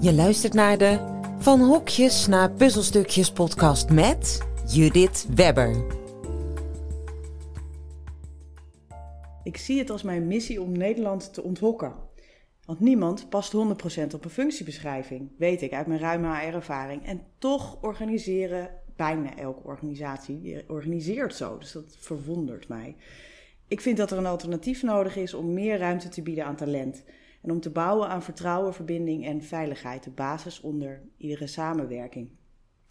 Je luistert naar de Van Hokjes naar Puzzelstukjes podcast met Judith Webber. Ik zie het als mijn missie om Nederland te onthokken. Want niemand past 100% op een functiebeschrijving, weet ik uit mijn ruime HR-ervaring. En toch organiseren bijna elke organisatie die organiseert zo. Dus dat verwondert mij. Ik vind dat er een alternatief nodig is om meer ruimte te bieden aan talent. En om te bouwen aan vertrouwen, verbinding en veiligheid, de basis onder iedere samenwerking.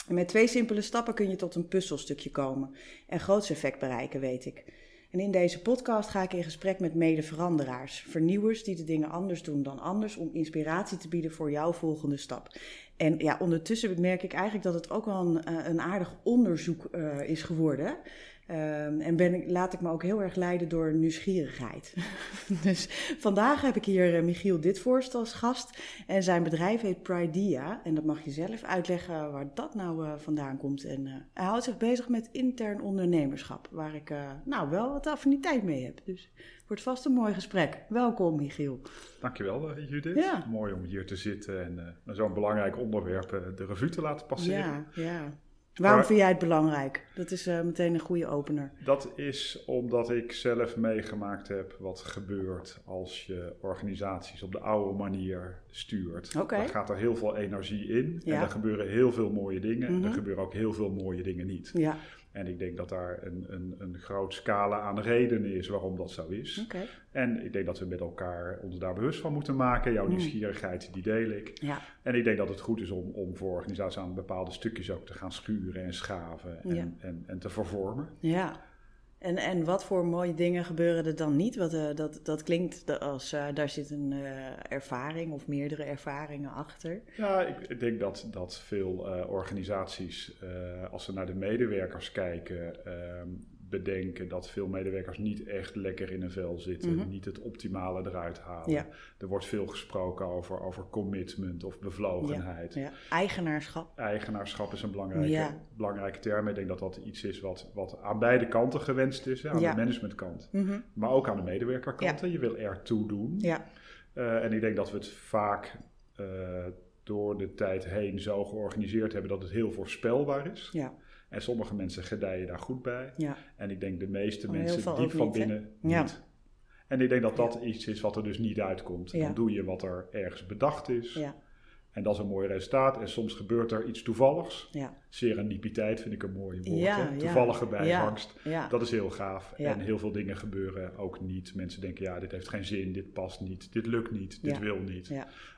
En met twee simpele stappen kun je tot een puzzelstukje komen en groots effect bereiken, weet ik. En in deze podcast ga ik in gesprek met mede-veranderaars, vernieuwers die de dingen anders doen dan anders, om inspiratie te bieden voor jouw volgende stap. En ja, ondertussen merk ik eigenlijk dat het ook wel een, eh, een aardig onderzoek uh, is geworden. Um, en ben ik, laat ik me ook heel erg leiden door nieuwsgierigheid. dus vandaag heb ik hier uh, Michiel Ditvorst als gast. En zijn bedrijf heet Pridea. En dat mag je zelf uitleggen waar dat nou uh, vandaan komt. En uh, hij houdt zich bezig met intern ondernemerschap. Waar ik nou wel wat affiniteit mee heb. Dus het wordt vast een mooi gesprek. Welkom Michiel. Dankjewel Judith. Ja. Mooi om hier te zitten en zo'n belangrijk onderwerp de revue te laten passeren. Ja, ja. Waarom vind jij het belangrijk? Dat is uh, meteen een goede opener. Dat is omdat ik zelf meegemaakt heb wat gebeurt als je organisaties op de oude manier stuurt. Okay. Daar gaat er heel veel energie in ja. en er gebeuren heel veel mooie dingen. Mm -hmm. Er gebeuren ook heel veel mooie dingen niet. Ja. En ik denk dat daar een, een, een groot scala aan redenen is waarom dat zo is. Okay. En ik denk dat we met elkaar ons daar bewust van moeten maken. Jouw mm. nieuwsgierigheid, die deel ik. Ja. En ik denk dat het goed is om, om voor organisaties aan bepaalde stukjes ook te gaan schuren en schaven en, ja. en, en te vervormen. Ja. En, en wat voor mooie dingen gebeuren er dan niet? Wat, uh, dat, dat klinkt als uh, daar zit een uh, ervaring of meerdere ervaringen achter. Ja, ik, ik denk dat, dat veel organisaties, als ze naar de medewerkers kijken, ehm, bedenken dat veel medewerkers niet echt lekker in een vel zitten, mm -hmm. niet het optimale eruit halen. Ja. Er wordt veel gesproken over, over commitment of bevlogenheid. Ja. Ja. Eigenaarschap. Eigenaarschap is een belangrijke, belangrijke term. Ik denk dat dat iets is wat, wat aan beide kanten gewenst is. Aan de managementkant, mm -hmm. maar ook aan de medewerkerkant. Je wil ertoe doen. Ja. Uh, en ik denk dat we het vaak uh, door de tijd heen zo georganiseerd hebben dat het heel voorspelbaar is. Ja. En sommige mensen gedijen daar goed bij. Ja. En ik denk de meeste mensen diep van binnen niet. En ik denk dat dat iets is wat er dus niet uitkomt. Dan doe je wat er ergens bedacht is. En dat is een mooi resultaat. En soms gebeurt er iets toevalligs. Ja. Serendipiteit vind ik een mooie woord. Toevallige bijvangst. Dat is heel gaaf. En heel veel dingen gebeuren ook niet. Mensen denken, ja, dit heeft geen zin, dit past niet, dit lukt niet, dit wil niet.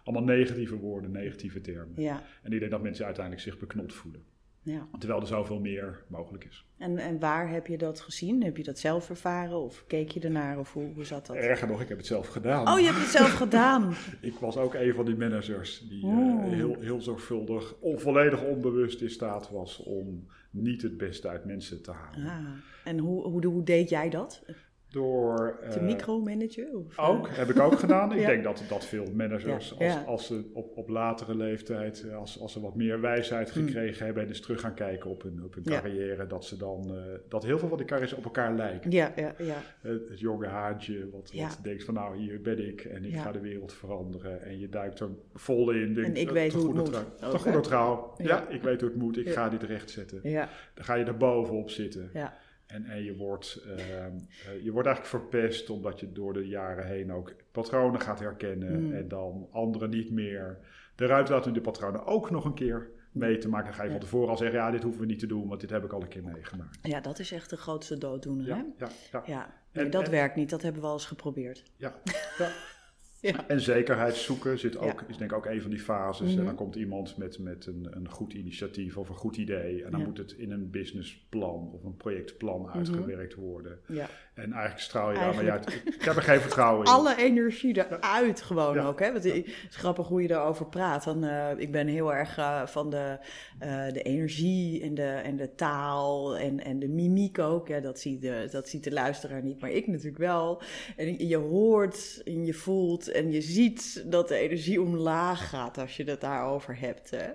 Allemaal negatieve woorden, negatieve termen. En ik denk dat mensen uiteindelijk zich beknot voelen. Ja. Terwijl er zoveel meer mogelijk is. En, en waar heb je dat gezien? Heb je dat zelf ervaren of keek je ernaar of hoe, hoe zat dat? Erger nog, ik heb het zelf gedaan. Oh, je hebt het zelf gedaan? ik was ook een van die managers die uh, heel, heel zorgvuldig, volledig onbewust in staat was om niet het beste uit mensen te halen. Ah. En hoe, hoe, hoe deed jij dat? Door... Te uh, micromanagen? Of, ook, heb ik ook gedaan. Ik ja. denk dat, dat veel managers, ja. Als, als ze op, op latere leeftijd, als, als ze wat meer wijsheid gekregen mm. hebben en eens terug gaan kijken op hun, op hun carrière, dat ze dan, uh, dat heel veel van die carrières op elkaar lijken. Ja, ja, ja. Het jonge haartje, wat, wat denkt van nou, hier ben ik en ik ga de wereld veranderen. En je duikt er vol in. Denk, en ik weet hoe het moet. Trouw, te goede trouw. Ja. ik weet hoe het moet. Ik ga dit rechtzetten. Ja. Dan ga je er bovenop zitten. Ja. En, en je, wordt, uh, je wordt eigenlijk verpest omdat je door de jaren heen ook patronen gaat herkennen mm. en dan anderen niet meer. Eruit laten de patronen ook nog een keer mee te maken. Dan ga je van tevoren al zeggen, ja, dit hoeven we niet te doen, want dit heb ik al een keer meegemaakt. Ja, dat is echt de grootste dooddoener, ja, hè? Ja, ja. ja. Nee, en, dat en, werkt niet, dat hebben we al eens geprobeerd. Ja, ja. Ja. En zekerheid zoeken zit ook, is denk ik ook een van die fases. En dan mhm. komt iemand met, met een, een goed initiatief of een goed idee. En dan moet het in een businessplan of een projectplan mhm. uitgewerkt worden. En eigenlijk straal je daarmee uit. Ik heb er geen vertrouwen in. Alle energie eruit gewoon ook. Hè? Want het is grappig hoe je daarover praat. Dan, uh, ik ben heel erg uh, van de, uh, de energie en de, en de taal en, en de mimiek ook. Ja, dat, ziet de, dat ziet de luisteraar niet, maar ik natuurlijk wel. En je hoort en je voelt en je ziet dat de energie omlaag gaat als je het daarover hebt. Hè?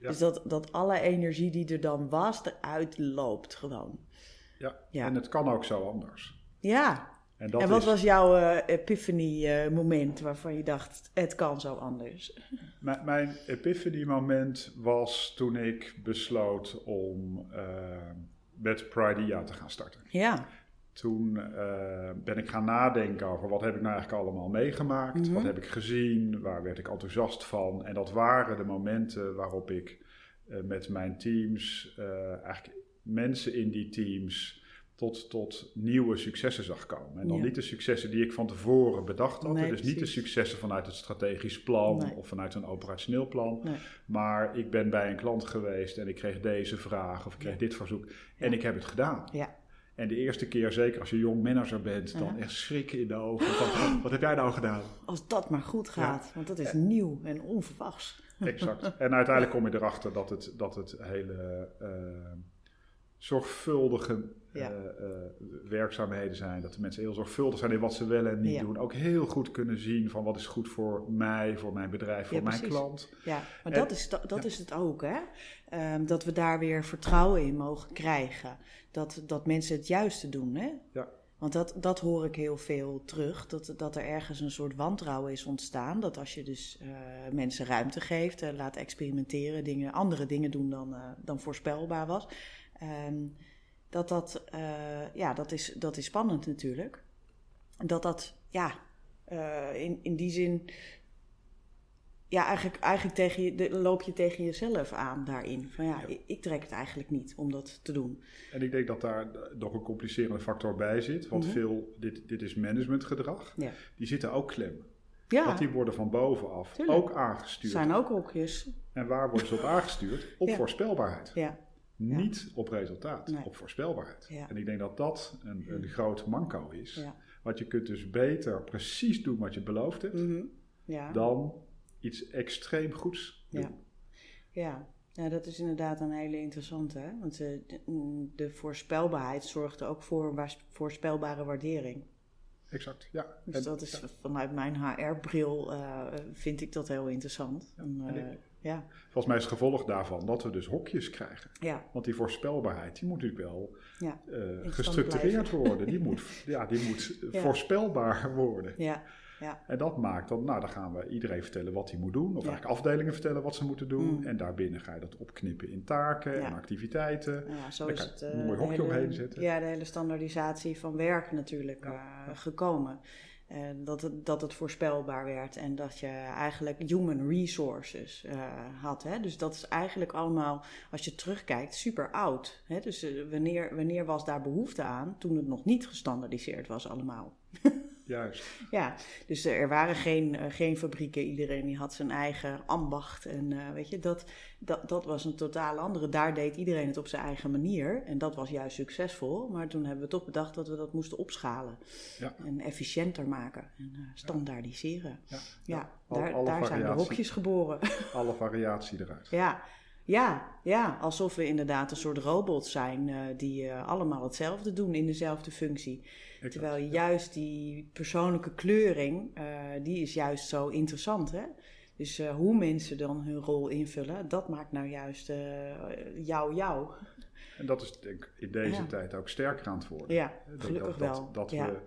Ja. Dus dat, dat alle energie die er dan was, eruit loopt gewoon. Ja. ja, en het kan ook zo anders. Ja, En, en wat was jouw uh, epiphany-moment waarvan je dacht, het kan zo anders? Mijn, mijn epiphany-moment was toen ik besloot om met Pridea te gaan starten. Ja. Toen uh, ben ik gaan nadenken over wat heb ik nou eigenlijk allemaal meegemaakt, mm wat heb ik gezien, waar werd ik enthousiast van. En dat waren de momenten waarop ik uh, met mijn teams, uh, eigenlijk mensen in die teams, tot, tot nieuwe successen zag komen. En dan niet de successen die ik van tevoren bedacht had. Nee, dus niet de successen vanuit het strategisch plan nee. of vanuit een operationeel plan. Nee. Maar ik ben bij een klant geweest en ik kreeg deze vraag of ik kreeg ja. dit verzoek. En ik heb het gedaan. Ja. En de eerste keer, zeker als je jong manager bent, dan echt schrikken in de ogen. Van, wat heb jij nou gedaan? Als dat maar goed gaat, want dat is nieuw en onverwachts. Exact. En uiteindelijk kom je erachter dat het, dat het hele uh, zorgvuldige ja. uh, uh, werkzaamheden zijn. Dat de mensen heel zorgvuldig zijn in wat ze willen en niet doen. Ook heel goed kunnen zien van wat is goed voor mij, voor mijn bedrijf, voor mijn klant. Ja, maar dat, is, dat is het ook, hè? Um, dat we daar weer vertrouwen in mogen krijgen. Dat, dat mensen het juiste doen, hè? Ja. Want dat, dat hoor ik heel veel terug. Dat, dat er ergens een soort wantrouwen is ontstaan. Dat als je dus uh, mensen ruimte geeft, laat experimenteren, dingen, andere dingen doen dan, dan voorspelbaar was. Um, dat dat, ja, dat is, dat is spannend natuurlijk. Dat dat, ja, in, in die zin ja, eigenlijk, eigenlijk tegen je, de, loop je tegen jezelf aan daarin. Van ja, Ik, ik, trek het eigenlijk niet om dat te doen. En ik denk dat daar nog een complicerende factor bij zit. Want mm -hmm. veel, dit, dit is managementgedrag, ja. die zitten ook klem. Ja. Want die worden van bovenaf Tuurlijk. ook aangestuurd. zijn ook hokjes. En waar worden ze op aangestuurd? Op ja. voorspelbaarheid. Ja. Niet op resultaat, nee. op voorspelbaarheid. En ik denk dat dat een, een groot manco is. Want je kunt dus beter precies doen wat je beloofd hebt, mm -hmm. ja. dan iets extreem goeds doen. Ja. ja. Dat is inderdaad een hele interessante. Hè? Want de, de voorspelbaarheid zorgt ook voor een voorspelbare waardering. Exact, ja. Dus en, dat is ja. vanuit mijn HR-bril uh, vind ik dat heel interessant. Ja, en, uh, ik, ja. Volgens mij is het gevolg daarvan dat we dus hokjes krijgen. Ja. Want die voorspelbaarheid, die moet natuurlijk wel ja. uh, gestructureerd worden. Die moet, ja, die moet voorspelbaar worden. Ja. Ja. En dat maakt dan, nou dan gaan we iedereen vertellen wat hij moet doen. Of eigenlijk afdelingen vertellen wat ze moeten doen. Mm. En daarbinnen ga je dat opknippen in taken en activiteiten. Ja, zo is het, een mooi hokje omheen zetten. Ja, de hele standaardisatie van werk natuurlijk uh, gekomen. Dat, het, dat het voorspelbaar werd en dat je eigenlijk human resources uh, had. Hè? Dus dat is eigenlijk allemaal, als je terugkijkt, super oud. Hè? Dus uh, wanneer, wanneer was daar behoefte aan? Toen het nog niet gestandardiseerd was allemaal. Juist. Ja, dus er waren geen, uh, geen fabrieken. Iedereen die had zijn eigen ambacht. En uh, weet je, dat, dat, dat was een totaal andere. Daar deed iedereen het op zijn eigen manier. En dat was juist succesvol. Maar toen hebben we toch bedacht dat we dat moesten opschalen. Ja. En efficiënter maken. En uh, standaardiseren. Ja, ja. Al, daar, daar zijn de hokjes geboren. Alle variatie eruit. Ja. Ja, ja, alsof we inderdaad een soort robots zijn uh, die allemaal hetzelfde doen in dezelfde functie. Exact. Terwijl juist die persoonlijke kleuring, uh, die is juist zo interessant. Hè? Dus hoe mensen dan hun rol invullen, dat maakt nou juist jou jou. En dat is denk ik in deze ja. tijd ook sterker aan het worden. Ja, gelukkig dat, wel. Dat, dat ja. we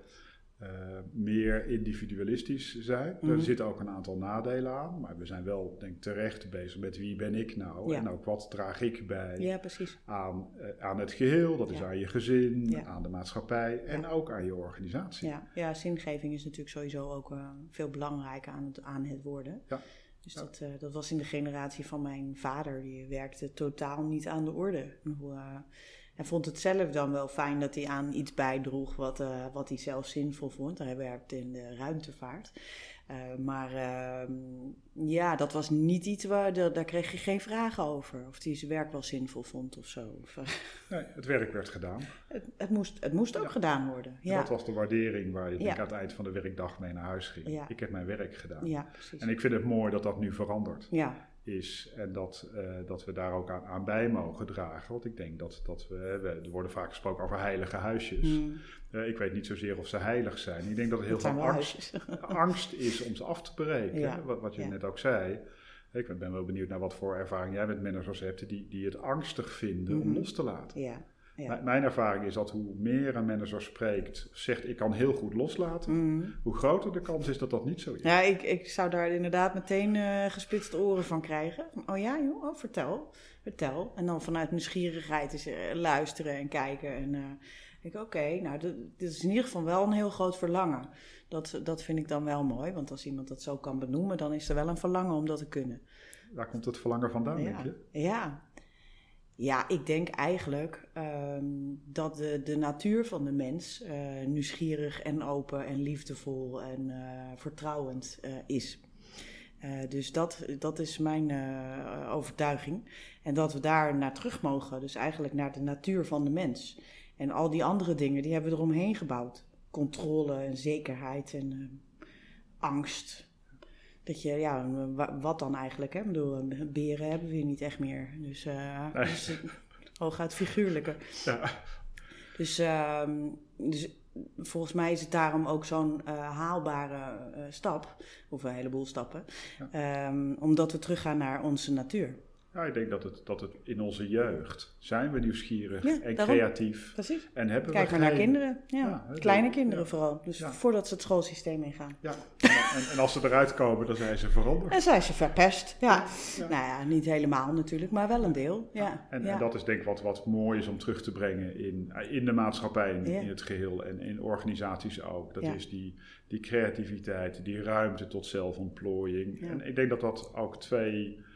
meer individualistisch zijn. Mm. Er zitten ook een aantal nadelen aan, maar we zijn wel denk ik terecht bezig met wie ben ik nou ja. en ook wat draag ik bij ja, aan, uh, aan het geheel, dat is aan je gezin, aan de maatschappij en ook aan je organisatie. Ja, ja zingeving is natuurlijk sowieso ook uh, veel belangrijker aan het, aan het worden. Ja. Dus dat, dat was in de generatie van mijn vader, die werkte totaal niet aan de orde. Hoe, hij vond het zelf dan wel fijn dat hij aan iets bijdroeg wat, uh, wat hij zelf zinvol vond. Hij werkte in de ruimtevaart. Uh, maar uh, ja, dat was niet iets waar, daar, daar kreeg je geen vragen over. Of hij zijn werk wel zinvol vond of zo. Of, nee, het werk werd gedaan. Het, het moest, het moest ook ja. gedaan worden. Ja. Dat was de waardering waar je ja. aan het eind van de werkdag mee naar huis ging. Ik heb mijn werk gedaan. Ja, en ik vind het mooi dat dat nu verandert. Ja is en dat, uh, dat we daar ook aan, aan, bij mogen dragen. Want ik denk dat, dat we, we, er worden vaak gesproken over heilige huisjes. Mm. Uh, ik weet niet zozeer of ze heilig zijn. Ik denk dat er heel veel angst, angst is om ze af te breken. Ja. Wat, wat, je ja. net ook zei. Ik ben wel benieuwd naar wat voor ervaring jij met managers hebt die, die het angstig vinden mm -hmm. om los te laten. Ja. Mijn ervaring is dat hoe meer een manager spreekt, zegt ik kan heel goed loslaten, mm. hoe groter de kans is dat dat niet zo is. Ja, ik, ik zou daar inderdaad meteen uh, gespitste oren van krijgen. Oh ja, joh, oh, vertel, vertel. En dan vanuit nieuwsgierigheid is, uh, luisteren en kijken. En uh, ik, oké, nou, dit is in ieder geval wel een heel groot verlangen. Dat, dat vind ik dan wel mooi, want als iemand dat zo kan benoemen, dan is er wel een verlangen om dat te kunnen. Waar komt het verlangen vandaan, ja. denk je? Ja, ja, ik denk eigenlijk um, dat de, de natuur van de mens uh, nieuwsgierig en open en liefdevol en uh, vertrouwend uh, is. dus dat, dat is mijn overtuiging. En dat we daar naar terug mogen, dus eigenlijk naar de natuur van de mens. En al die andere dingen, die hebben we eromheen gebouwd. Controle en zekerheid en angst. Dat je, ja, wat dan eigenlijk? Hè? Ik bedoel, beren hebben we hier niet echt meer. Dus, uh, nee. dus hooguit figuurlijke. Ja. Dus, uh, dus volgens mij is het daarom ook zo'n uh, haalbare stap, of een heleboel stappen, ja. um, omdat we teruggaan naar onze natuur. Ja, ik denk dat het, dat het in onze jeugd zijn we nieuwsgierig en creatief. Precies. En hebben Kijk maar naar kinderen. Ja. Kleine kinderen vooral. Dus voordat ze het schoolsysteem ingaan. Ja. En, en, als ze eruit komen, dan zijn ze veranderd. En zijn ze verpest. Ja. Nou ja, niet helemaal natuurlijk, maar wel een deel. Ja. En, en, dat is denk ik wat, wat mooi is om terug te brengen in, in de maatschappij in, in het geheel. En in organisaties ook. Dat is die, die creativiteit, die ruimte tot zelfontplooiing. En ik denk dat dat ook twee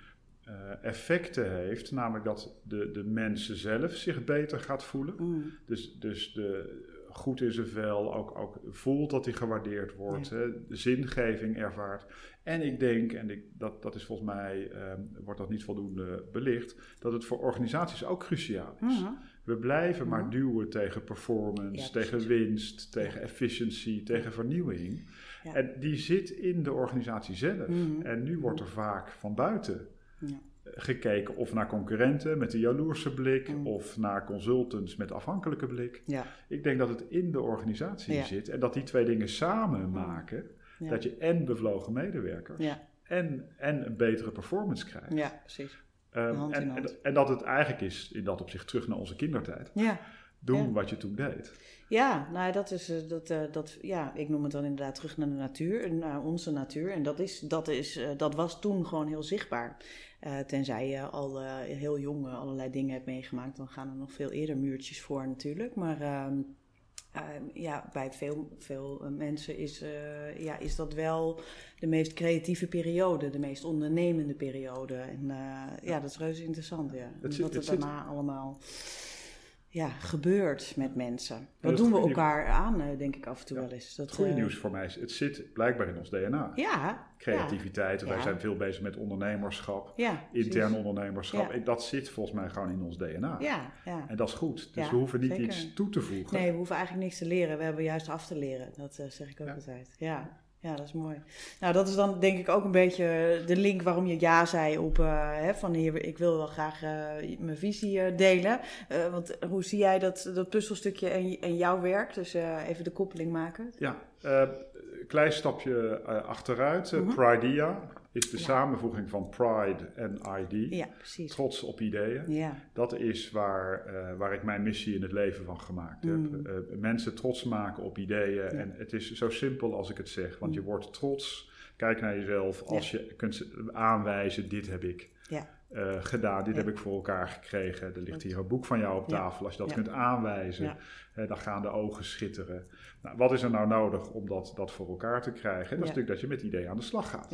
uh, effecten heeft. Namelijk dat de, de mensen zelf zich beter gaat voelen. Mm. Dus, dus de, goed in zijn vel, ook, ook voelt dat hij gewaardeerd wordt, hè, de zingeving ervaart. En ik denk, en ik, dat, dat is volgens mij, um, wordt dat niet voldoende belicht, dat het voor organisaties ook cruciaal is. Mm-hmm. We blijven maar mm-hmm. duwen tegen performance, tegen winst, tegen efficiëntie, tegen vernieuwing. En die zit in de organisatie zelf. Mm-hmm. En nu wordt er vaak van buiten ja. gekeken of naar concurrenten met een jaloerse blik mm. of naar consultants met afhankelijke blik. Ja. Ik denk dat het in de organisatie zit en dat die twee dingen samen mm. maken dat je en bevlogen medewerkers en, en een betere performance krijgt. Ja, precies. Um, en, en, en, dat het eigenlijk is in dat opzicht terug naar onze kindertijd. Ja. Doen wat je toen deed. Ja, nou dat is eh, dat, uh, dat, ja, ik noem het dan inderdaad terug naar de natuur, naar onze natuur. En dat, is, dat, is, uh, dat was toen gewoon heel zichtbaar. Uh, tenzij je al heel jong allerlei dingen hebt meegemaakt, dan gaan er nog veel eerder muurtjes voor natuurlijk. Maar ehm, ehm, ja, bij veel, veel mensen is, ja, is dat wel de meest creatieve periode, de meest ondernemende periode. En ja, dat is reuze interessant. Ja. Het, wat het, daarna allemaal ja, gebeurt met mensen. Dat doen we elkaar aan, eh, denk ik af en toe wel eens. Dat, goede uh, nieuws voor mij is, het zit blijkbaar in ons DNA. Ja. Creativiteit, wij zijn veel bezig met ondernemerschap, intern ondernemerschap. Dat zit volgens mij gewoon in ons DNA. Ja, ja. En dat is goed. Dus we hoeven niet iets toe te voegen. Nee, we hoeven eigenlijk niks te leren. We hebben juist af te leren. Dat uh, zeg ik ook altijd. Ja. Ja, dat is mooi. Nou, dat is dan denk ik ook een beetje de link waarom je ja zei op uh, hè, van hier, ik wil wel graag uh, mijn visie uh, delen. want hoe zie jij dat, dat puzzelstukje en, en jouw werk? Dus even de koppeling maken. Ja, klein stapje achteruit. -hmm. Pridea is de samenvoeging van Pride en ID. Ja, precies. Trots op ideeën. Ja. Dat is waar, uh, waar ik mijn missie in het leven van gemaakt heb. Uh, mensen trots maken op ideeën. En het is zo simpel als ik het zeg. Want mm. je wordt trots. Kijk naar jezelf als je kunt aanwijzen, dit heb ik. Uh, gedaan. Dit heb ik voor elkaar gekregen. Er ligt hier een boek van jou op tafel. Als je dat kunt aanwijzen, dan gaan de ogen schitteren. Nou, wat is er nou nodig om dat, dat voor elkaar te krijgen? dat is natuurlijk dat je met ideeën aan de slag gaat.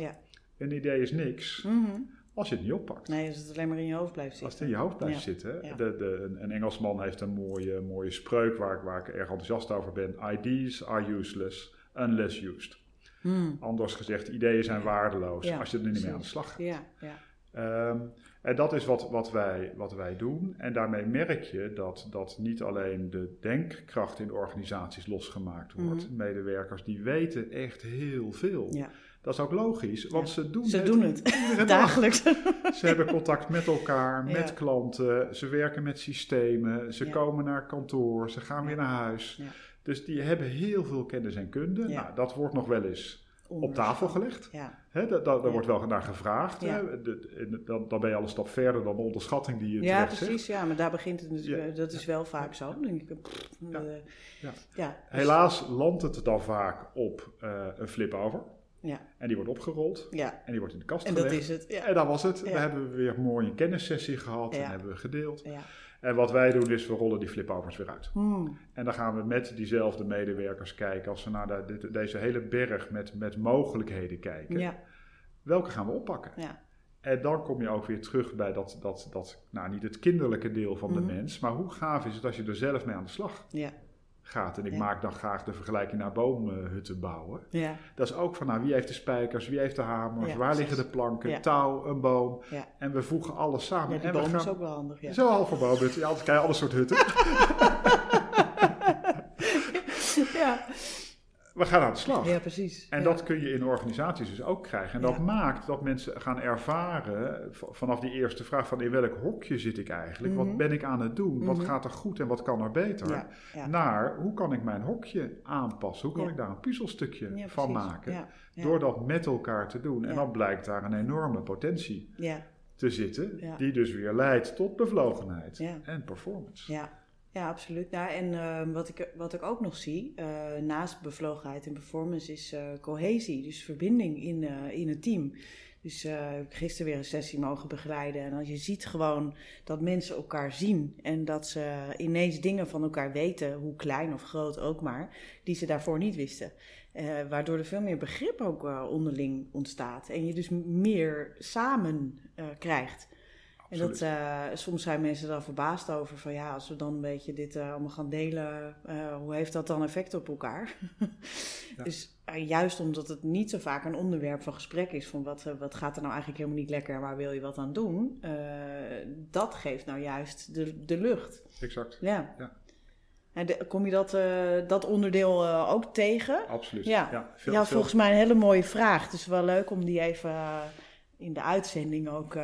Een idee is niks mhm. als je het niet oppakt. Nee, als het alleen maar in je hoofd blijft zitten. Als het in je hoofd blijft zitten. De, de, een Engelsman heeft een mooie, mooie spreuk waar ik, waar ik erg enthousiast over ben. Ideas are useless unless used. Hmm. Anders gezegd, ideeën zijn waardeloos als je er niet meer aan de slag gaat. Ja, ja. Um, en dat is wat, wat, wij, wat wij doen. En daarmee merk je dat, dat niet alleen de denkkracht in de organisaties losgemaakt wordt. Hmm. Medewerkers die weten echt heel veel. Ja. Dat is ook logisch, want ze doen ze het, doen het. dagelijks. Ze hebben contact met elkaar, met klanten, ze werken met systemen, ze komen naar kantoor, ze gaan weer naar huis. Dus die hebben heel veel kennis en kunde. Nou, dat wordt nog wel eens op tafel gelegd. Ja. Daar daar wordt wel naar gevraagd. Dan, dan ben je al een stap verder dan de onderschatting die je Ja, precies. Ja, maar daar begint het. Dus, dat is wel vaak zo. Denk ik. ja. Helaas landt het dan vaak op uh, een flip-over. Ja. En die wordt opgerold. Ja. En die wordt in de kast en gelegd. En dat is het. Ja. En dat was het. We hebben weer een mooie kennissessie gehad. En hebben we gedeeld. Ja. En wat wij doen is, we rollen die flipovers weer uit. Hmm. En dan gaan we met diezelfde medewerkers kijken, als we naar de, deze hele berg met, met mogelijkheden kijken. Ja. Welke gaan we oppakken? Ja. En dan kom je ook weer terug bij dat, dat, dat nou niet het kinderlijke deel van de hmm. mens, maar hoe gaaf is het als je er zelf mee aan de slag ja gaat. En ik maak dan graag de vergelijking naar boomhutten bouwen. Ja. Dat is ook van, nou, wie heeft de spijkers, wie heeft de hamers, waar liggen de planken, touw, een boom. En we voegen alles samen. Ja, die boom is ook wel handig, ja. Zo half voor boomhutten. Ja, altijd krijg je alle soort hutten. ja we gaan aan de slag. Ja, precies. En dat kun je in organisaties dus ook krijgen. En dat maakt dat mensen gaan ervaren vanaf die eerste vraag van in welk hokje zit ik eigenlijk? Wat mhm. ben ik aan het doen? Wat mhm. gaat er goed en wat kan er beter? Naar hoe kan ik mijn hokje aanpassen? Hoe kan ik daar een puzzelstukje van maken? Door dat met elkaar te doen. En dan blijkt daar een enorme potentie te zitten, die dus weer leidt tot bevlogenheid en performance. Ja. Ja, absoluut. Nou, en uh, wat, ik, wat ik ook nog zie, uh, naast bevlogenheid en performance, is uh, cohesie. Dus verbinding in, uh, in het team. Dus ik heb gisteren weer een sessie mogen begeleiden. En als je ziet gewoon dat mensen elkaar zien en dat ze ineens dingen van elkaar weten, hoe klein of groot ook maar, die ze daarvoor niet wisten. waardoor er veel meer begrip ook onderling ontstaat. En je dus meer samen krijgt. En dat, uh, soms zijn mensen daar verbaasd over van ja, als we dan een beetje dit uh, allemaal gaan delen, uh, hoe heeft dat dan effect op elkaar? Dus juist omdat het niet zo vaak een onderwerp van gesprek is van wat, wat gaat er nou eigenlijk helemaal niet lekker, waar wil je wat aan doen? dat geeft nou juist de, de lucht. Exact. Ja. ja. En de, kom je dat, dat onderdeel ook tegen? Absoluut. Ja, ja, veel, ja volgens mij een hele mooie vraag. Dus wel leuk om die even in de uitzending ook uh,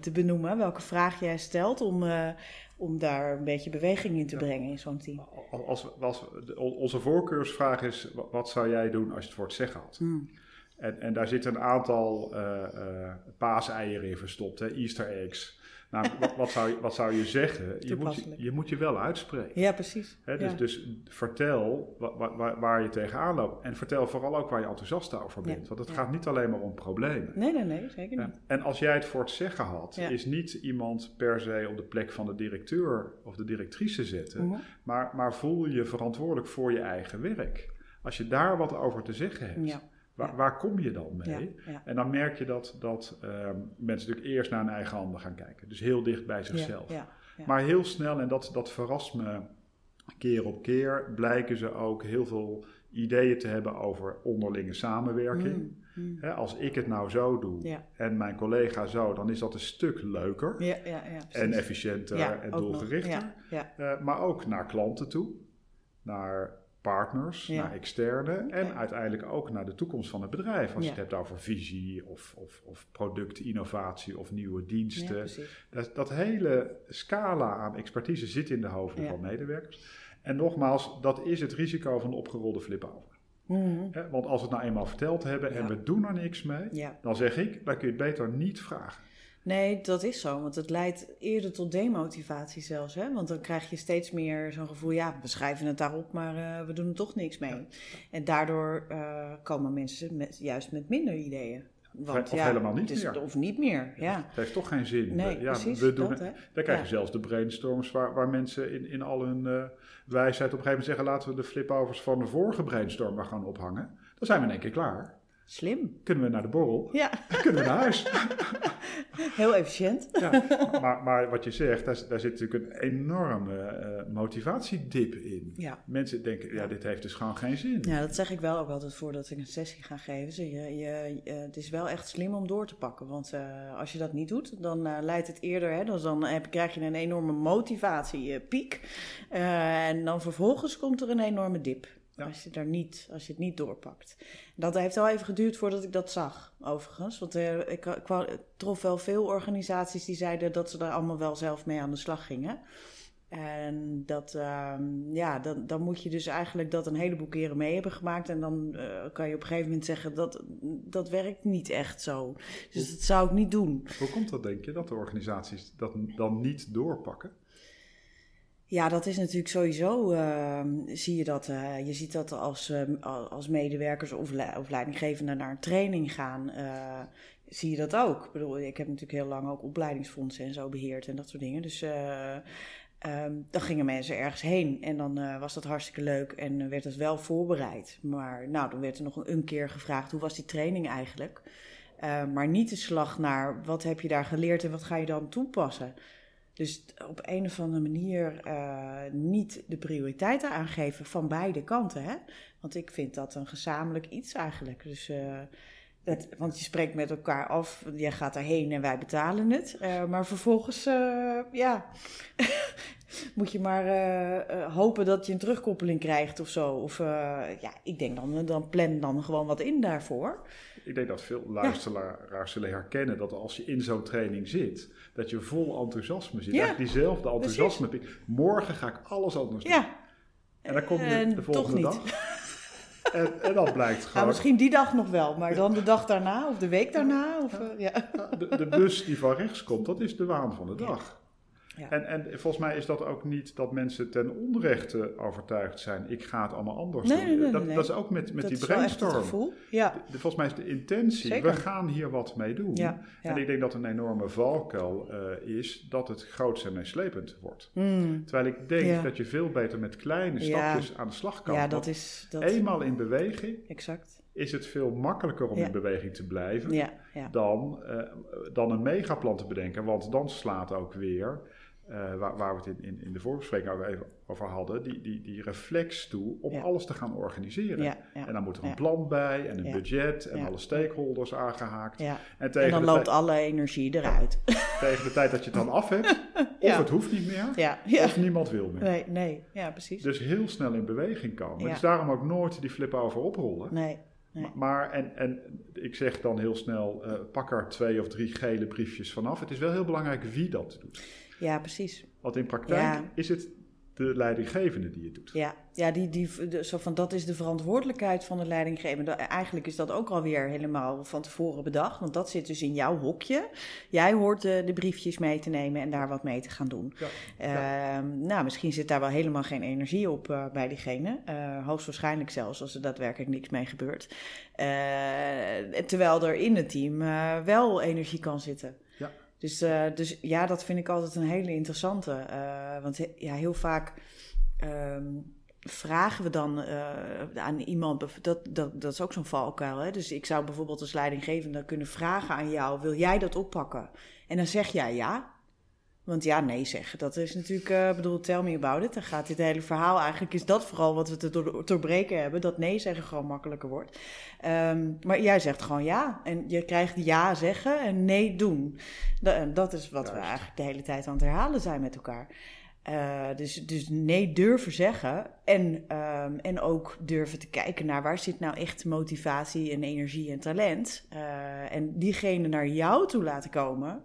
te benoemen. Welke vraag jij stelt om, uh, om daar een beetje beweging in te brengen in zo'n team. Als, als, onze voorkeursvraag is: wat zou jij doen als je het voor het zeggen had? Hmm. En, en daar zitten een aantal uh, paaseieren in verstopt, hè? Easter eggs. Nou, wat, wat, zou je, wat zou je zeggen? Je moet je, moet je wel uitspreken. Ja, precies. dus, dus vertel waar, waar, waar, je tegenaan loopt. En vertel vooral ook waar je enthousiast over bent. Want het gaat niet alleen maar om problemen. Nee, nee, nee, zeker niet. En als jij het voor het zeggen had, is niet iemand per se op de plek van de directeur of de directrice zetten. Mhm. maar, maar voel je verantwoordelijk voor je eigen werk. Als je daar wat over te zeggen hebt. Waar, waar, kom je dan mee? En dan merk je dat, dat ehm, mensen natuurlijk eerst naar hun eigen handen gaan kijken. Dus heel dicht bij zichzelf. Maar heel snel, en dat, dat verrast me keer op keer, blijken ze ook heel veel ideeën te hebben over onderlinge samenwerking. Mm, mm. als ik het nou zo doe en mijn collega zo, dan is dat een stuk leuker en efficiënter en doelgerichter. Uh, maar ook naar klanten toe, naar partners, naar externe en uiteindelijk ook naar de toekomst van het bedrijf. Als je het hebt over visie of, of, of productinnovatie of nieuwe diensten. dat, dat, hele scala aan expertise zit in de hoofden van medewerkers. En nogmaals, dat is het risico van de opgerolde flip-over. Mm want als we het nou eenmaal verteld hebben en we doen er niks mee, dan zeg ik, dan kun je het beter niet vragen. Nee, dat is zo. Want het leidt eerder tot demotivatie zelfs. Hè? Want dan krijg je steeds meer zo'n gevoel... ja, we schrijven het daarop, maar uh, we doen er toch niks mee. En daardoor uh, komen mensen met, juist met minder ideeën. Want, of ja, helemaal niet meer. Of niet meer, ja. Het heeft toch geen zin. Nee, ja, precies, we doen dat. Dan krijg je zelfs de brainstorms... waar, waar mensen in, in al hun uh, wijsheid op een gegeven moment zeggen... laten we de flipovers van de vorige brainstorm maar gaan ophangen. Dan zijn we in één keer klaar. Slim. Kunnen we naar de borrel? Ja. Kunnen we naar huis? Heel efficiënt. Ja, maar, maar wat je zegt, daar, daar zit natuurlijk een enorme uh, motivatiedip in. Ja. Mensen denken, ja, dit heeft dus gewoon geen zin. Ja, dat zeg ik wel ook altijd voordat ik een sessie ga geven. je, je, het is wel echt slim om door te pakken. Want uh, als je dat niet doet, dan uh, leidt het eerder, hè, dan, dan heb, krijg je een enorme motivatiepiek. en dan vervolgens komt er een enorme dip. Als, je daar niet, als je het niet doorpakt. Dat heeft wel even geduurd voordat ik dat zag, overigens. Want ik, ik, trof wel veel organisaties die zeiden dat ze daar allemaal wel zelf mee aan de slag gingen. En dat, ehm, ja, dan, dan moet je dus eigenlijk dat een heleboel keren mee hebben gemaakt. En dan eh, kan je op een gegeven moment zeggen dat dat werkt niet echt zo. Dus dat zou ik niet doen. Hoe komt dat, denk je, dat de organisaties dat dan niet doorpakken? Ja, dat is natuurlijk sowieso, uh, zie je dat. Uh, je ziet dat als, uh, als medewerkers of, of leidinggevenden naar een training gaan, uh, zie je dat ook. Ik bedoel, ik heb natuurlijk heel lang ook opleidingsfondsen en zo beheerd en dat soort dingen. Dus um, dan gingen mensen ergens heen en dan was dat hartstikke leuk en werd het wel voorbereid. Maar nou, dan werd er nog een keer gevraagd, hoe was die training eigenlijk? maar niet de slag naar, wat heb je daar geleerd en wat ga je dan toepassen? Dus op een of andere manier uh, niet de prioriteiten aangeven van beide kanten. Hè? Want ik vind dat een gezamenlijk iets eigenlijk. Dus, uh, dat, want je spreekt met elkaar af, jij gaat daarheen en wij betalen het. Uh, maar vervolgens, ja, moet je maar hopen dat je een terugkoppeling krijgt of zo. Of ja, ik denk dan, dan plan dan gewoon wat in daarvoor ik denk dat veel luisteraars zullen herkennen dat als je in zo'n training zit, dat je vol enthousiasme zit. Ja. diezelfde enthousiasme. Morgen ga ik alles anders doen. Ja. En dan kom je de volgende dag. En, en dan blijkt gewoon... Misschien die dag nog wel, maar dan de dag daarna of de week daarna? Of, ja. Eh, de, de, bus die van rechts komt, dat is de waan van de dag. En, en volgens mij is dat ook niet dat mensen ten onrechte overtuigd zijn. Ik ga het allemaal anders doen. Nee, nee, dat, dat, is ook met, met die brainstorm. Ja. volgens mij is de intentie, we gaan hier wat mee doen. En ik denk dat een enorme valkuil uh, is dat het groots en meeslepend wordt. Hmm. Terwijl ik denk dat je veel beter met kleine stapjes aan de slag kan. Ja, dat is... Dat... Eenmaal in beweging... Exact is het veel makkelijker om in beweging te blijven Dan, uh, dan een megaplan te bedenken. Want dan slaat ook weer uh, waar, waar, we het in, in, in de voorbespreking ook even over hadden, die, die, die reflex toe om alles te gaan organiseren. Ja, ja, en dan moet er een plan bij en een budget en alle stakeholders aangehaakt. En, tegen en dan loopt alle energie eruit. Tegen de tijd dat je het dan af hebt, of het hoeft niet meer, of niemand wil meer. Nee, nee, ja, precies. Dus heel snel in beweging komen. Dus daarom ook nooit die flip over oprollen. Nee. Nee. Maar, en, en ik zeg dan heel snel, uh, pak er twee of drie gele briefjes vanaf. Het is wel heel belangrijk wie dat doet. Ja, precies. Want in praktijk is het de leidinggevende die het doet. Ja, ja die, die, zo van, dat is de verantwoordelijkheid van de leidinggevende. Eigenlijk is dat ook alweer helemaal van tevoren bedacht. Want dat zit dus in jouw hokje. Jij hoort de, de briefjes mee te nemen en daar wat mee te gaan doen. Ja, ehm, Nou, misschien zit daar wel helemaal geen energie op uh, bij diegene. Uh, hoogstwaarschijnlijk zelfs als er daadwerkelijk niks mee gebeurt. Uh, terwijl er in het team wel energie kan zitten. Dus, uh, dus ja, dat vind ik altijd een hele interessante. Uh, want ja, heel vaak um, vragen we dan uh, aan iemand. Dat, dat, dat is ook zo'n valkuil. Hè? Dus ik zou bijvoorbeeld als leidinggevende kunnen vragen aan jou: wil jij dat oppakken? En dan zeg jij ja. Want ja, nee zeggen, dat is natuurlijk, uh, bedoel, tell me about it. Dan gaat dit hele verhaal, eigenlijk is dat vooral wat we te doorbreken hebben. Dat nee zeggen gewoon makkelijker wordt. Um, maar jij zegt gewoon ja. En je krijgt ja zeggen en nee doen. Dat, dat is wat we eigenlijk de hele tijd aan het herhalen zijn met elkaar. Uh, dus, dus nee durven zeggen en, um, en ook durven te kijken naar waar zit nou echt motivatie en energie en talent. Uh, en diegene naar jou toe laten komen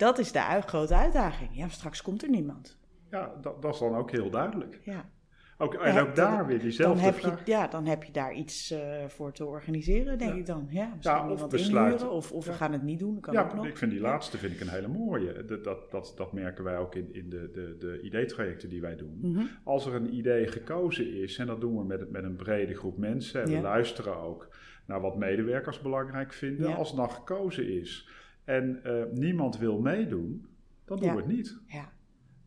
dat is de grote uitdaging. Ja, straks komt er niemand. Ja, dat, dat is dan ook heel duidelijk. Ja. Ook, en ook daar weer diezelfde dan heb vraag. Je, ja, dan heb je daar iets uh, voor te organiseren, denk ik dan. Ja, ja of besluiten. Of, of we gaan het niet doen, kan ja, ook nog. ik vind die laatste vind ik een hele mooie. Dat, dat, dat, dat merken wij ook in, in de, de, de ideetrajecten die wij doen. Mm -hmm. Als er een idee gekozen is, en dat doen we met, met een brede groep mensen... en we luisteren ook naar wat medewerkers belangrijk vinden... als het dan gekozen is en uh, niemand wil meedoen, dan doen we het niet. Ja.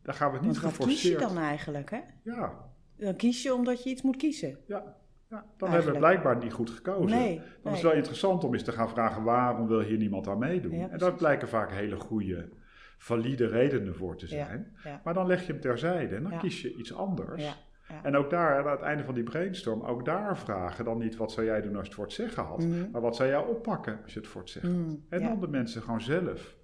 Dan gaan we het niet Want geforceerd. kies je dan eigenlijk, hè? Ja. Dan kies je omdat je iets moet kiezen. Ja. Ja, dan hebben we blijkbaar niet goed gekozen. Nee, dan nee. is het wel interessant om eens te gaan vragen waarom wil hier niemand aan meedoen. Ja, en daar blijken vaak hele goede, valide redenen voor te zijn. Ja, maar dan leg je hem terzijde en dan kies je iets anders. En ook daar, aan het einde van die brainstorm, ook daar vragen dan niet wat zou jij doen als je het voor het zeggen had, mhm. maar wat zou jij oppakken als je het voor het zeggen had. Mhm. En dan de mensen gewoon zelf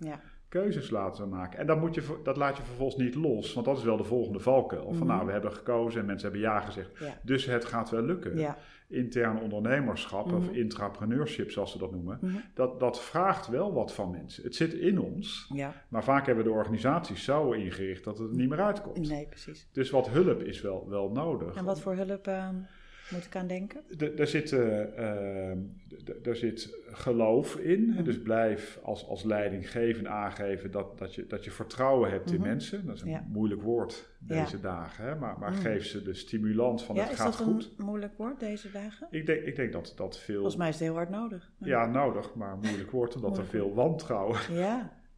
keuzes laten maken. En dan moet je, dat laat je vervolgens niet los, want dat is wel de volgende valkuil. Van mhm. nou, we hebben gekozen en mensen hebben ja gezegd, dus het gaat wel lukken. Ja. Intern ondernemerschap of mhm. intrapreneurship, zoals ze dat noemen, mhm. dat, dat vraagt wel wat van mensen. Het zit in ons, ja. maar vaak hebben we de organisaties zo ingericht dat het er niet meer uitkomt. Nee, precies. Dus wat hulp is wel, wel nodig. En wat voor hulp... Uh moet ik aan denken? Daar zit, uh, zit geloof in. Dus blijf als, als leidinggeven aangeven dat, dat, je, dat je vertrouwen hebt in mhm. mensen. Dat is een moeilijk woord deze dagen. Hè? Maar, maar mhm. geef ze de stimulans van het gaat goed. Is dat een moeilijk woord deze dagen? Ik denk, ik denk dat dat veel... Volgens mij is het heel hard nodig. Ja, nodig, maar moeilijk woord omdat er veel wantrouwen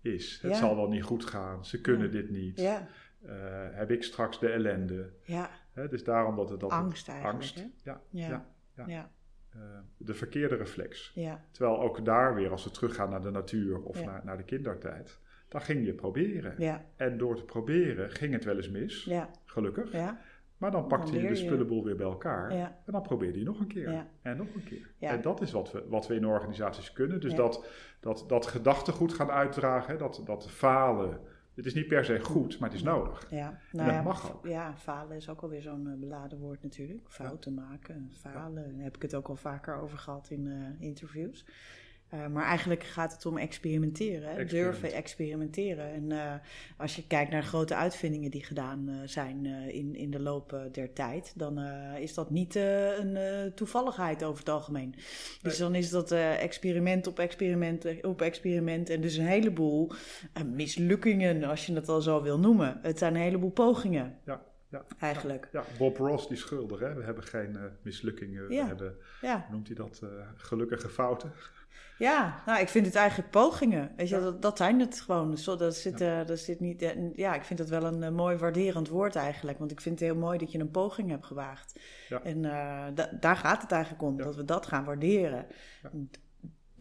is. Het zal wel niet goed gaan. Ze kunnen dit niet. Ja. Uh, heb ik straks de ellende? Ja. Dus daarom dat het dat angst eigenlijk. Angst, ja, ja, ja, ja. Uh, de verkeerde reflex. Ja. Terwijl ook daar weer, als we teruggaan naar de natuur of naar, naar de kindertijd, dan ging je proberen. Ja. En door te proberen ging het wel eens mis, ja. gelukkig. Ja. Maar dan pakte je de spullenboel weer bij elkaar. En dan probeerde je nog een keer. En nog een keer. En dat is wat we, wat we in organisaties kunnen. Dus dat, dat, dat gedachtegoed gaan uitdragen, dat, dat falen het is niet per se goed, maar het is nodig. Ja, nou dat ja, mag ook. Ja, falen is ook alweer zo'n uh, beladen woord natuurlijk. Fouten maken, falen. Daar heb ik het ook al vaker over gehad in uh, interviews. Uh, maar eigenlijk gaat het om experimenteren, durven experimenteren. En uh, als je kijkt naar grote uitvindingen die gedaan uh, zijn in, in de loop der tijd, dan is dat niet een toevalligheid over het algemeen. Dus dan is dat experiment op experiment op experiment en dus een heleboel mislukkingen, als je het al zo wil noemen. Het zijn een heleboel pogingen. Ja. Ja, eigenlijk. Ja, Bob Ross die schuldig, hè? We hebben geen mislukkingen, we hebben, noemt hij dat, gelukkige fouten. Ja, nou, ik vind het eigenlijk pogingen. Weet je, dat, dat zijn het gewoon. Zo, dat zit, ja. Uh, zit niet, ja, ik vind dat wel een uh, mooi waarderend woord eigenlijk. Want ik vind het heel mooi dat je een poging hebt gewaagd. Ja. En daar gaat het eigenlijk om, dat we dat gaan waarderen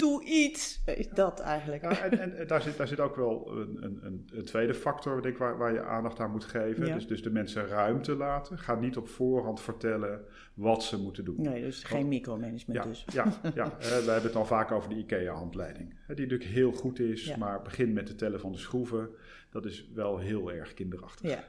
doe iets. Dat eigenlijk. Ja, en, en, daar, zit, daar zit ook wel een, een, een tweede factor ik, waar, waar je aandacht aan moet geven. Dus, dus de mensen ruimte laten. Ga niet op voorhand vertellen wat ze moeten doen. Nee, dus geen micromanagement ja, dus. Ja, ja we hebben het al vaak over de IKEA-handleiding. Die natuurlijk heel goed is, maar begin met het tellen van de schroeven. Dat is wel heel erg kinderachtig. Ja.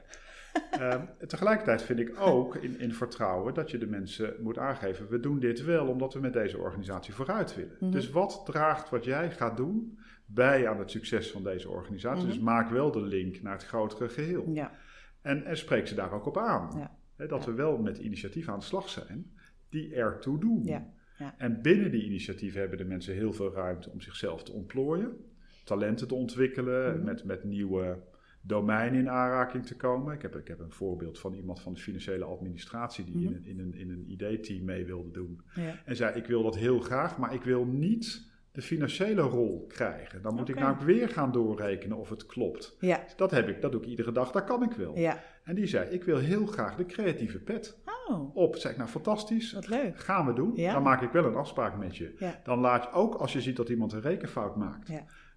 Ehm, tegelijkertijd vind ik ook in, in vertrouwen dat je de mensen moet aangeven: we doen dit wel omdat we met deze organisatie vooruit willen. Mhm. Dus wat draagt wat jij gaat doen bij aan het succes van deze organisatie? Dus mhm. maak wel de link naar het grotere geheel. Ja. En, en spreek ze daar ook op aan. Ja. dat we wel met initiatieven aan de slag zijn die ertoe doen. Ja. En binnen die initiatieven hebben de mensen heel veel ruimte om zichzelf te ontplooien, talenten te ontwikkelen, mhm. met, met nieuwe domein in aanraking te komen. Ik heb, ik heb een voorbeeld van iemand van de financiële administratie die in, mhm. een, in, een, in een ID-team mee wilde doen. Ja. En zei: Ik wil dat heel graag, maar ik wil niet de financiële rol krijgen. Dan moet ik nou weer gaan doorrekenen of het klopt. Ja. Dat heb ik, dat doe ik iedere dag, dat kan ik wel. Ja. En die zei: Ik wil heel graag de creatieve pet oh. op. Zeg ik nou fantastisch. Wat leuk. Gaan we doen. Dan maak ik wel een afspraak met je. Dan laat je ook als je ziet dat iemand een rekenfout maakt.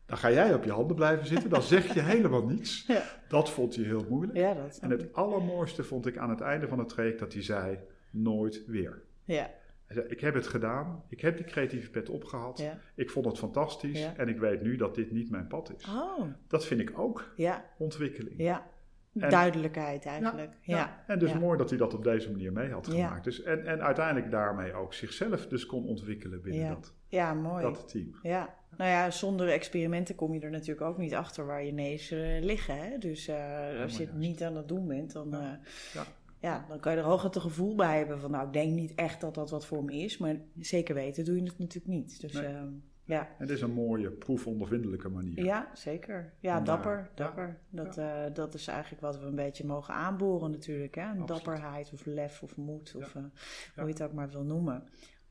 Dan ga jij op je handen blijven zitten, dan zeg je helemaal niets. Ja. Dat vond hij heel moeilijk. Ja, dat en het allermooiste vond ik aan het einde van het traject dat hij zei: nooit weer. Ja. Hij zei, ik heb het gedaan, ik heb die creatieve pet opgehad, ja. ik vond het fantastisch en ik weet nu dat dit niet mijn pad is. Oh. Dat vind ik ook ja. ontwikkeling. Ja, duidelijkheid eigenlijk. Ja, ja. En dus mooi dat hij dat op deze manier mee had gemaakt. Dus, en, en uiteindelijk daarmee ook zichzelf dus kon ontwikkelen binnen dat, ja, mooi. dat team. Ja, nou ja, zonder experimenten kom je er natuurlijk ook niet achter waar je neus uh, liggen. Hè? Dus uh, als je het niet aan het doen bent, dan, uh, ja. ja. dan kan je er hooguit een gevoel bij hebben van... nou, ik denk niet echt dat dat wat voor me is. Maar zeker weten doe je het natuurlijk niet. Dus nee. Ehm, ja. Het is een mooie proefondervindelijke manier. Ja, zeker. Ja, dapper. dapper. Dat, dat is eigenlijk wat we een beetje mogen aanboren natuurlijk. Hè? Een dapperheid of lef of moed of hoe je het ook maar wil noemen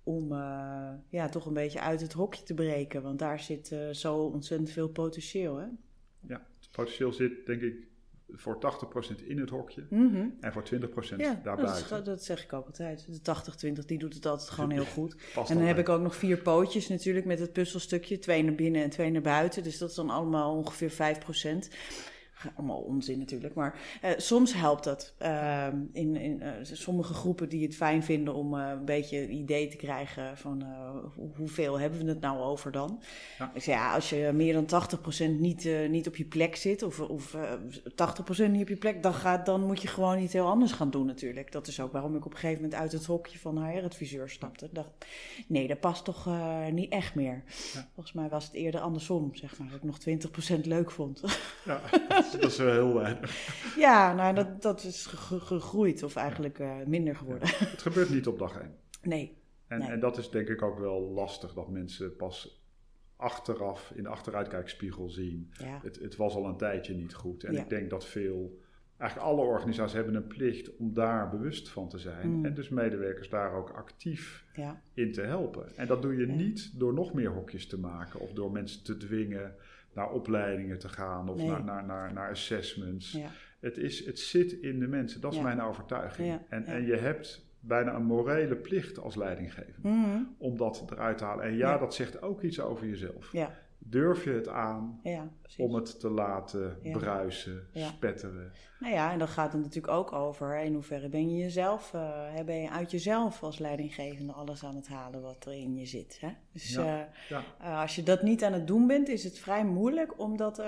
om uh, ja, toch een beetje uit het hokje te breken. Want daar zit uh, zo ontzettend veel potentieel. Hè? Ja, het potentieel zit denk ik voor 80% in het hokje mm -hmm. en voor 20% ja, daarbuiten. Dat, dat, zeg ik ook altijd. De 80-20 die doet het altijd gewoon heel goed. en dan heb ik ook nog vier pootjes natuurlijk met het puzzelstukje. Twee naar binnen en twee naar buiten. Dus dat is dan allemaal ongeveer 5% allemaal onzin natuurlijk, maar uh, soms helpt dat. Uh, in in uh, sommige groepen die het fijn vinden om uh, een beetje een idee te krijgen van hoeveel hebben we het nou over dan. Ja. Dus ja, als je meer dan 80% niet, niet op je plek zit of, of 80% niet op je plek, dan, gaat, dan moet je gewoon iets heel anders gaan doen natuurlijk. Dat is ook waarom ik op een gegeven moment uit het hokje van HR-adviseur stapte. Ik dacht, nee, dat past toch niet echt meer. Ja. Volgens mij was het eerder andersom, zeg maar, dat ik nog 20% leuk vond. Ja, dat is wel heel weinig. Ja, nou, dat, dat is gegroeid of eigenlijk uh, minder geworden. Ja, het gebeurt niet op dag één. Nee. En, nee. en dat is denk ik ook wel lastig, dat mensen pas achteraf in de achteruitkijkspiegel zien. Ja. Het, het was al een tijdje niet goed. En ja. ik denk dat veel, eigenlijk alle organisaties hebben een plicht om daar bewust van te zijn. Mm. En dus medewerkers daar ook actief ja. in te helpen. En dat doe je niet door nog meer hokjes te maken of door mensen te dwingen naar opleidingen te gaan of nee. naar, naar, naar, naar assessments. Ja. Het, is, het zit in de mensen, dat is ja. mijn overtuiging. Ja. En, en je hebt bijna een morele plicht als leidinggever mm -hmm. om dat eruit te halen. En ja, dat zegt ook iets over jezelf. Durf je het aan ja, om het te laten ja. bruisen, ja. spetteren? Nou ja, en dan gaat het natuurlijk ook over in hoeverre ben je jezelf, uh, ben je uit jezelf als leidinggevende alles aan het halen wat er in je zit. Hè? Dus uh, uh, als je dat niet aan het doen bent, is het vrij moeilijk om dat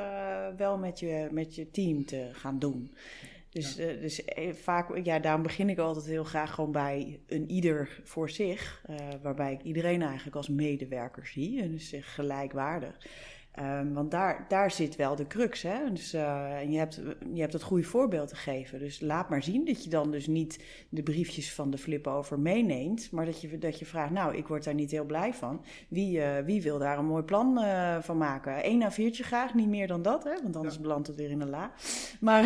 wel met je, met je team te gaan doen. Dus, ja. uh, dus eh, vaak, ja, daarom begin ik altijd heel graag gewoon bij een ieder voor zich. Uh, waarbij ik iedereen eigenlijk als medewerker zie. En dus gelijkwaardig. Um, want daar, daar zit wel de crux. Hè? Dus, uh, en je hebt, je hebt het goede voorbeeld te geven. Dus laat maar zien dat je dan dus niet de briefjes van de flip over meeneemt. Maar dat je, dat je vraagt, nou, ik word daar niet heel blij van. Wie, uh, wie wil daar een mooi plan uh, van maken? Eén A4'tje graag, niet meer dan dat. Hè? Want anders ja. belandt het weer in de la. Maar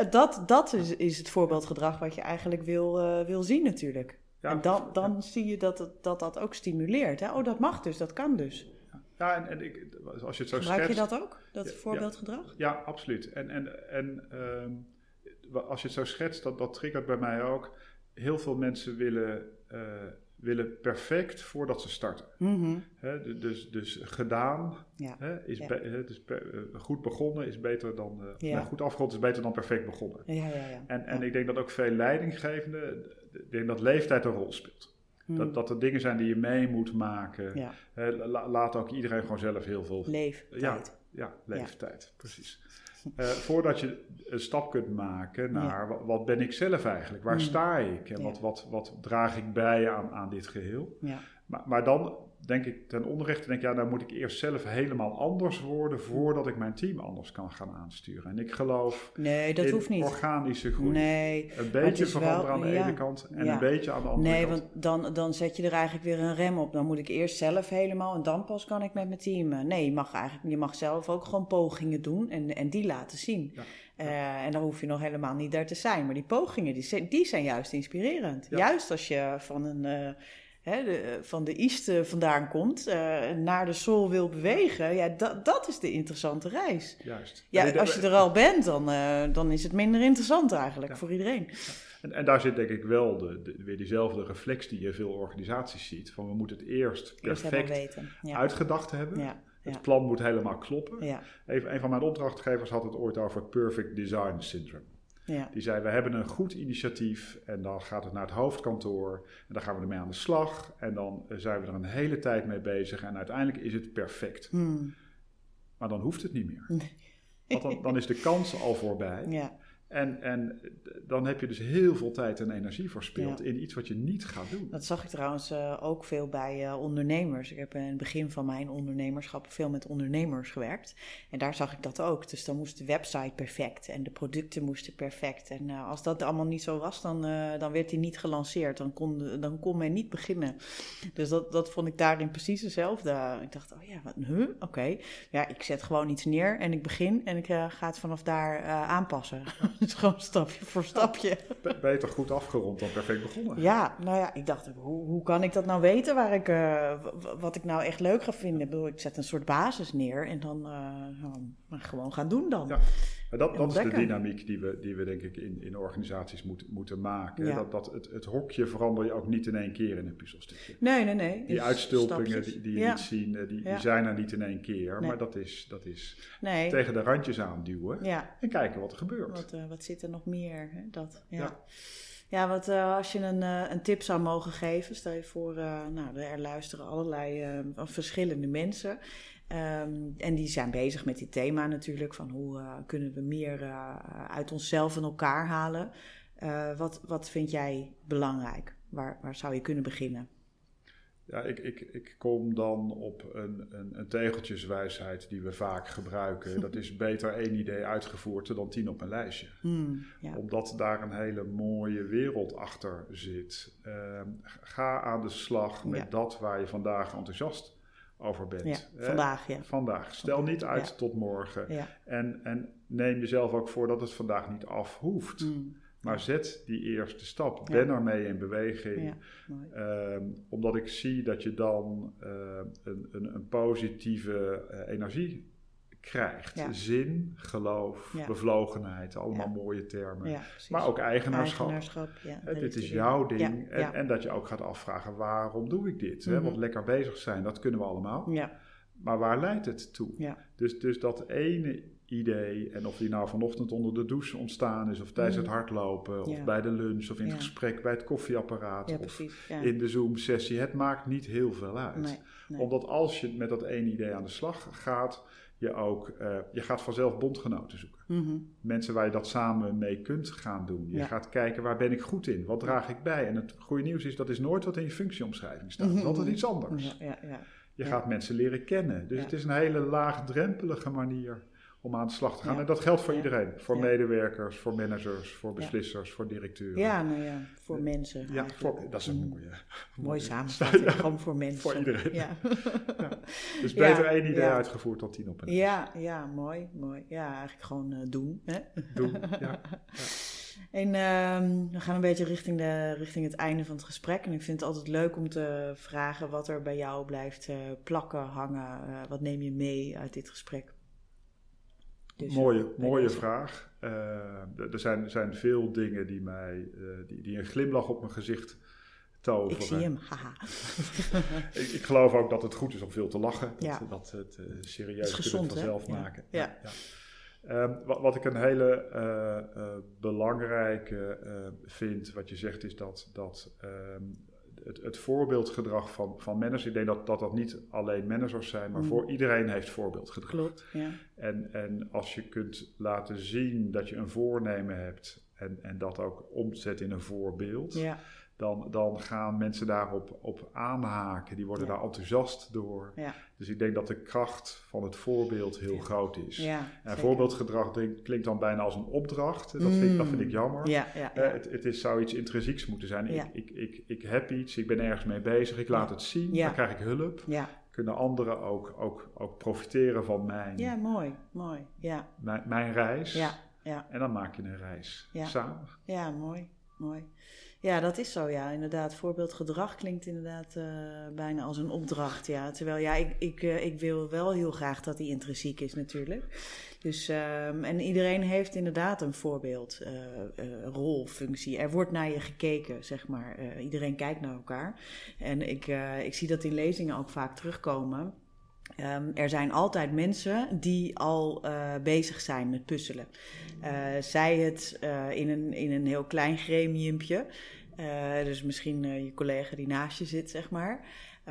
dat, dat is, is het voorbeeldgedrag wat je eigenlijk wil, wil zien natuurlijk. Ja, en dan, dan ja. zie je dat, het, dat dat ook stimuleert. Hè? Oh, dat mag dus, dat kan dus. Ja, en, en ik, als je het zo Gebruik schetst, je dat ook, dat ja, voorbeeldgedrag? Ja, absoluut. En, en, en um, als je het zo schetst, dat, dat triggert bij mij ook. Heel veel mensen willen, uh, willen perfect voordat ze starten. Mm -hmm. He, dus, dus gedaan, ja. he, is be, dus per, uh, goed begonnen is beter dan... Uh, ja. nou, goed afgerond is beter dan perfect begonnen. Ja, ja, ja. En, en ik denk dat ook veel leidinggevenden ik denk dat leeftijd een rol speelt. Hmm. Dat, dat er dingen zijn die je mee moet maken. Ja. Uh, la, laat ook iedereen gewoon zelf heel veel... Leeftijd. Ja, ja leeftijd, ja. precies. Uh, voordat je een stap kunt maken naar wat, wat, ben ik zelf eigenlijk? Waar hmm. sta ik? En wat, wat, wat draag ik bij aan, aan dit geheel? Maar, maar dan denk ik ten onrechte, denk ja, dan moet ik eerst zelf helemaal anders worden voordat ik mijn team anders kan gaan aansturen. En ik geloof nee, dat in hoeft niet. organische groei. Nee, een beetje veranderen aan de ja, ene kant en ja. een beetje aan de andere nee, kant. Nee, want dan, dan zet je er eigenlijk weer een rem op. Dan moet ik eerst zelf helemaal en dan pas kan ik met mijn team. Nee, je mag, eigenlijk, je mag zelf ook gewoon pogingen doen en, en die laten zien. Ja. Uh, en dan hoef je nog helemaal niet daar te zijn. Maar die pogingen, die, die zijn juist inspirerend. Juist als je van een... Uh, hè, de, van de East vandaan komt, uh, naar de Sol wil bewegen, ja, dat, dat is de interessante reis. Juist. Ja, als je er al bent, dan, uh, dan is het minder interessant eigenlijk ja. voor iedereen. Ja. En, en, daar zit denk ik wel de, de, weer diezelfde reflex die je veel organisaties ziet. Van we moeten het eerst perfect eerst ja. uitgedacht hebben. Ja. Het plan moet helemaal kloppen. Even, een van mijn opdrachtgevers had het ooit over het perfect design syndrome. Ja. Die zei, we hebben een goed initiatief en dan gaat het naar het hoofdkantoor en dan gaan we ermee aan de slag en dan zijn we er een hele tijd mee bezig en uiteindelijk is het perfect. Hmm. Maar dan hoeft het niet meer. Nee. Want dan, dan, is de kans al voorbij. Ja. En, en dan heb je dus heel veel tijd en energie verspild ja. in iets wat je niet gaat doen. Dat zag ik trouwens uh, ook veel bij uh, ondernemers. Ik heb in het begin van mijn ondernemerschap veel met ondernemers gewerkt. En daar zag ik dat ook. Dus dan moest de website perfect en de producten moesten perfect. En uh, als dat allemaal niet zo was, dan, dan werd die niet gelanceerd. Dan kon, dan kon men niet beginnen. Dus dat, dat vond ik daarin precies hetzelfde. Ik dacht, oh ja, wat, huh? oké. Okay. Ja, ik zet gewoon iets neer en ik begin en ik ga het vanaf daar aanpassen. Dus gewoon stapje voor stapje. Ja, beter goed afgerond dan perfect begonnen. Ja, nou ja, ik dacht, hoe, hoe kan ik dat nou weten waar ik, uh, wat ik nou echt leuk ga vinden? Ik, bedoel, ik zet een soort basis neer en dan uh, gewoon gaan doen dan. Ja. Maar dat, dat is de dynamiek die we, die we denk ik in, in organisaties moet, moeten maken. Dat, dat het, het hokje verander je ook niet in één keer in een puzzelstukje. Nee, nee, nee. Die uitstulpingen die, die, je niet zien, die, die zijn er niet in één keer. Maar dat is, dat is tegen de randjes aanduwen en kijken wat er gebeurt. Wat, uh, wat zit er nog meer? Hè? Dat, ja. Ja, wat uh, als je een, uh, een tip zou mogen geven, stel je voor, uh, nou, er luisteren allerlei verschillende mensen. Um, en die zijn bezig met dit thema natuurlijk, van hoe kunnen we meer uit onszelf en elkaar halen. wat, wat vind jij belangrijk? Waar, waar zou je kunnen beginnen? Ja, ik, ik, ik kom dan op een, een, een tegeltjeswijsheid die we vaak gebruiken. Dat is beter één idee uitgevoerd dan tien op een lijstje. Hmm, ja. Omdat daar een hele mooie wereld achter zit. Uh, ga aan de slag met dat waar je vandaag enthousiast over bent. Ja, vandaag, ja. Vandaag. Stel niet uit tot morgen. En, en neem jezelf ook voor dat het vandaag niet af hoeft. Hmm. Maar zet die eerste stap. Ben ermee in beweging. Um, omdat ik zie dat je dan uh, een, een, een, positieve uh, energie krijgt. Zin, geloof, bevlogenheid, allemaal mooie termen. maar ook eigenaarschap. eigenaarschap uh, dit is jouw ding. En, en, dat je ook gaat afvragen, waarom doe ik dit? Mm -hmm. Want lekker bezig zijn, dat kunnen we allemaal. Maar waar leidt het toe? Dus, dus dat ene idee. En of die nou vanochtend onder de douche ontstaan is, of tijdens het mm. hardlopen, of bij de lunch, of in het gesprek bij het koffieapparaat, of in de Zoom-sessie. Het maakt niet heel veel uit. Omdat als je met dat één idee aan de slag gaat, je ook, uh, je gaat vanzelf bondgenoten zoeken. Mhm. Mensen waar je dat samen mee kunt gaan doen. Je gaat kijken, waar ben ik goed in? Wat draag ik bij? En het goede nieuws is, dat is nooit wat in je functieomschrijving staat. Het is altijd iets anders. Je gaat mensen leren kennen. Dus het is een hele laagdrempelige manier om aan de slag te gaan. En dat geldt voor iedereen. Voor medewerkers, voor managers, voor beslissers, voor directeuren. Ja, nou ja, voor mensen. Ja, voor, dat is een mooie. Mooie samenvatting, gewoon voor mensen. Voor iedereen. Ja. Dus beter één idee uitgevoerd dan tien op een. Ja, ja, mooi, mooi. Ja, eigenlijk gewoon uh, doen. Hè? Doen, ja. En uh, we gaan een beetje richting, de, richting het einde van het gesprek. En ik vind het altijd leuk om te vragen wat er bij jou blijft uh, plakken, hangen. Uh, wat neem je mee uit dit gesprek? Dus, mooie eh, mooie vraag. Uh, er zijn, zijn veel dingen die, mij, uh, die, die een glimlach op mijn gezicht toveren. Ik zie hem, haha. ik, ik, geloof ook dat het goed is om veel te lachen. Ja. Dat, dat het uh, serieus het gezond, vanzelf maken. Ja. ja. Um, wat, wat, ik een hele belangrijke vind, wat je zegt, is dat, dat um, het, het, voorbeeldgedrag van, van managers. Ik denk dat, dat dat niet alleen managers zijn, maar mm. voor iedereen heeft voorbeeldgedrag. Klopt, ja. En, en als je kunt laten zien dat je een voornemen hebt en, en dat ook omzet in een voorbeeld, ja dan, dan gaan mensen daarop op aanhaken. Die worden daar enthousiast door. Ja. Dus ik denk dat de kracht van het voorbeeld heel groot is. Ja, en voorbeeldgedrag klinkt dan bijna als een opdracht. Dat, vind, dat vind ik mm. jammer. Ja, uh, het, het is, zou iets intrinsieks moeten zijn. Ik, ik, ik, ik heb iets, ik ben ergens mee bezig, ik laat het zien, dan krijg ik hulp. Kunnen anderen ook, ook, ook profiteren van mijn, ja, mooi, mooi. Ja. Mijn, mijn reis. Ja, ja. En dan maak je een reis samen. Ja, mooi, mooi. Ja, dat is zo, ja. Inderdaad, voorbeeldgedrag klinkt inderdaad uh, bijna als een opdracht, ja. Terwijl, ja, ik, ik, uh, ik wil wel heel graag dat die intrinsiek is natuurlijk. Dus, um, en iedereen heeft inderdaad een voorbeeld, uh, rol, functie. Er wordt naar je gekeken, zeg maar. iedereen kijkt naar elkaar. En ik, ik zie dat in lezingen ook vaak terugkomen. Um, er zijn altijd mensen die al uh, bezig zijn met puzzelen. Uh, zij het uh, in, een, in een heel klein gremiumpje. dus misschien je collega die naast je zit, zeg maar.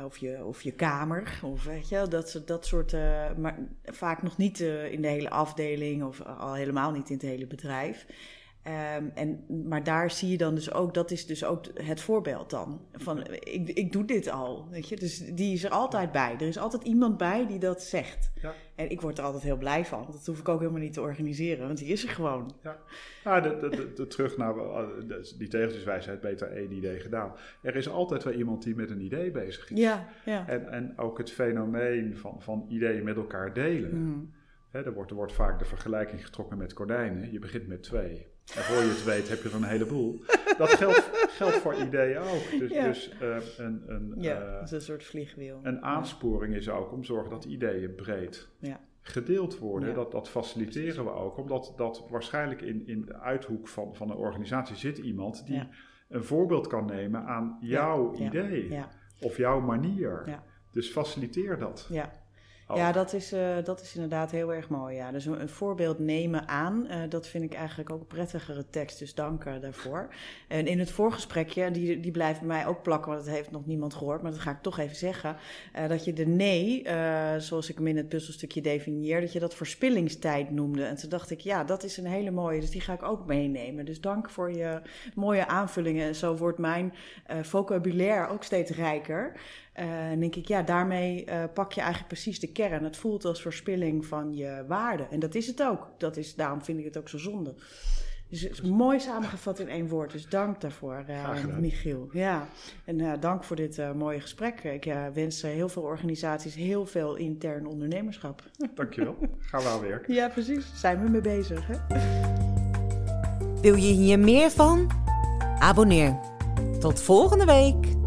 Of je, of je kamer, of weet je, dat, dat soort. maar vaak nog niet in de hele afdeling of al helemaal niet in het hele bedrijf. Um, en, maar daar zie je dan dus ook, dat is dus ook het voorbeeld dan. Van ik, ik doe dit al, weet je. Dus die is er altijd bij. Er is altijd iemand bij die dat zegt. Ja. En ik word er altijd heel blij van. Dat hoef ik ook helemaal niet te organiseren, want die is er gewoon. Ja, ja de, de, de, terug naar die tegeltjeswijsheid, beter één idee gedaan. Er is altijd wel iemand die met een idee bezig is. Ja, ja. En, en ook het fenomeen van, van ideeën met elkaar delen. Mm. er, wordt, er wordt vaak de vergelijking getrokken met konijnen. Je begint met twee. En voor je het weet heb je er een heleboel. Dat geldt, geldt voor ideeën ook. Dus, dus uh, een, een, ja, uh, is een soort vliegwiel. Een aansporing is ook om te zorgen dat ideeën breed ja. gedeeld worden. Dat, dat faciliteren we ook, omdat dat waarschijnlijk in, in de uithoek van, van een organisatie zit iemand die een voorbeeld kan nemen aan jouw idee of jouw manier. Dus faciliteer dat. Ja. Oh. Ja, dat is, uh, dat is inderdaad heel erg mooi. Ja. Dus een, voorbeeld nemen aan, uh, dat vind ik eigenlijk ook een prettigere tekst. Dus dank uh, daarvoor. En in het voorgesprekje, die, die blijft bij mij ook plakken, want dat heeft nog niemand gehoord. Maar dat ga ik toch even zeggen. dat je de nee, zoals ik hem in het puzzelstukje definieer, dat je dat verspillingstijd noemde. En toen dacht ik, ja, dat is een hele mooie. Dus die ga ik ook meenemen. Dus dank voor je mooie aanvullingen. En zo wordt mijn vocabulaire ook steeds rijker. Uh, en denk ik, ja, daarmee uh, pak je eigenlijk precies de kern. Het voelt als verspilling van je waarde. En dat is het ook. Dat is, daarom vind ik het ook zo zonde. Dus het is mooi samengevat in één woord. Dus dank daarvoor, uh, Michiel. Ja, en dank voor dit mooie gesprek. Ik wens heel veel organisaties heel veel intern ondernemerschap. Dankjewel. Gaan we aan werken. Ja, precies. Zijn we mee bezig. Hè? Wil je hier meer van? Abonneer. Tot volgende week.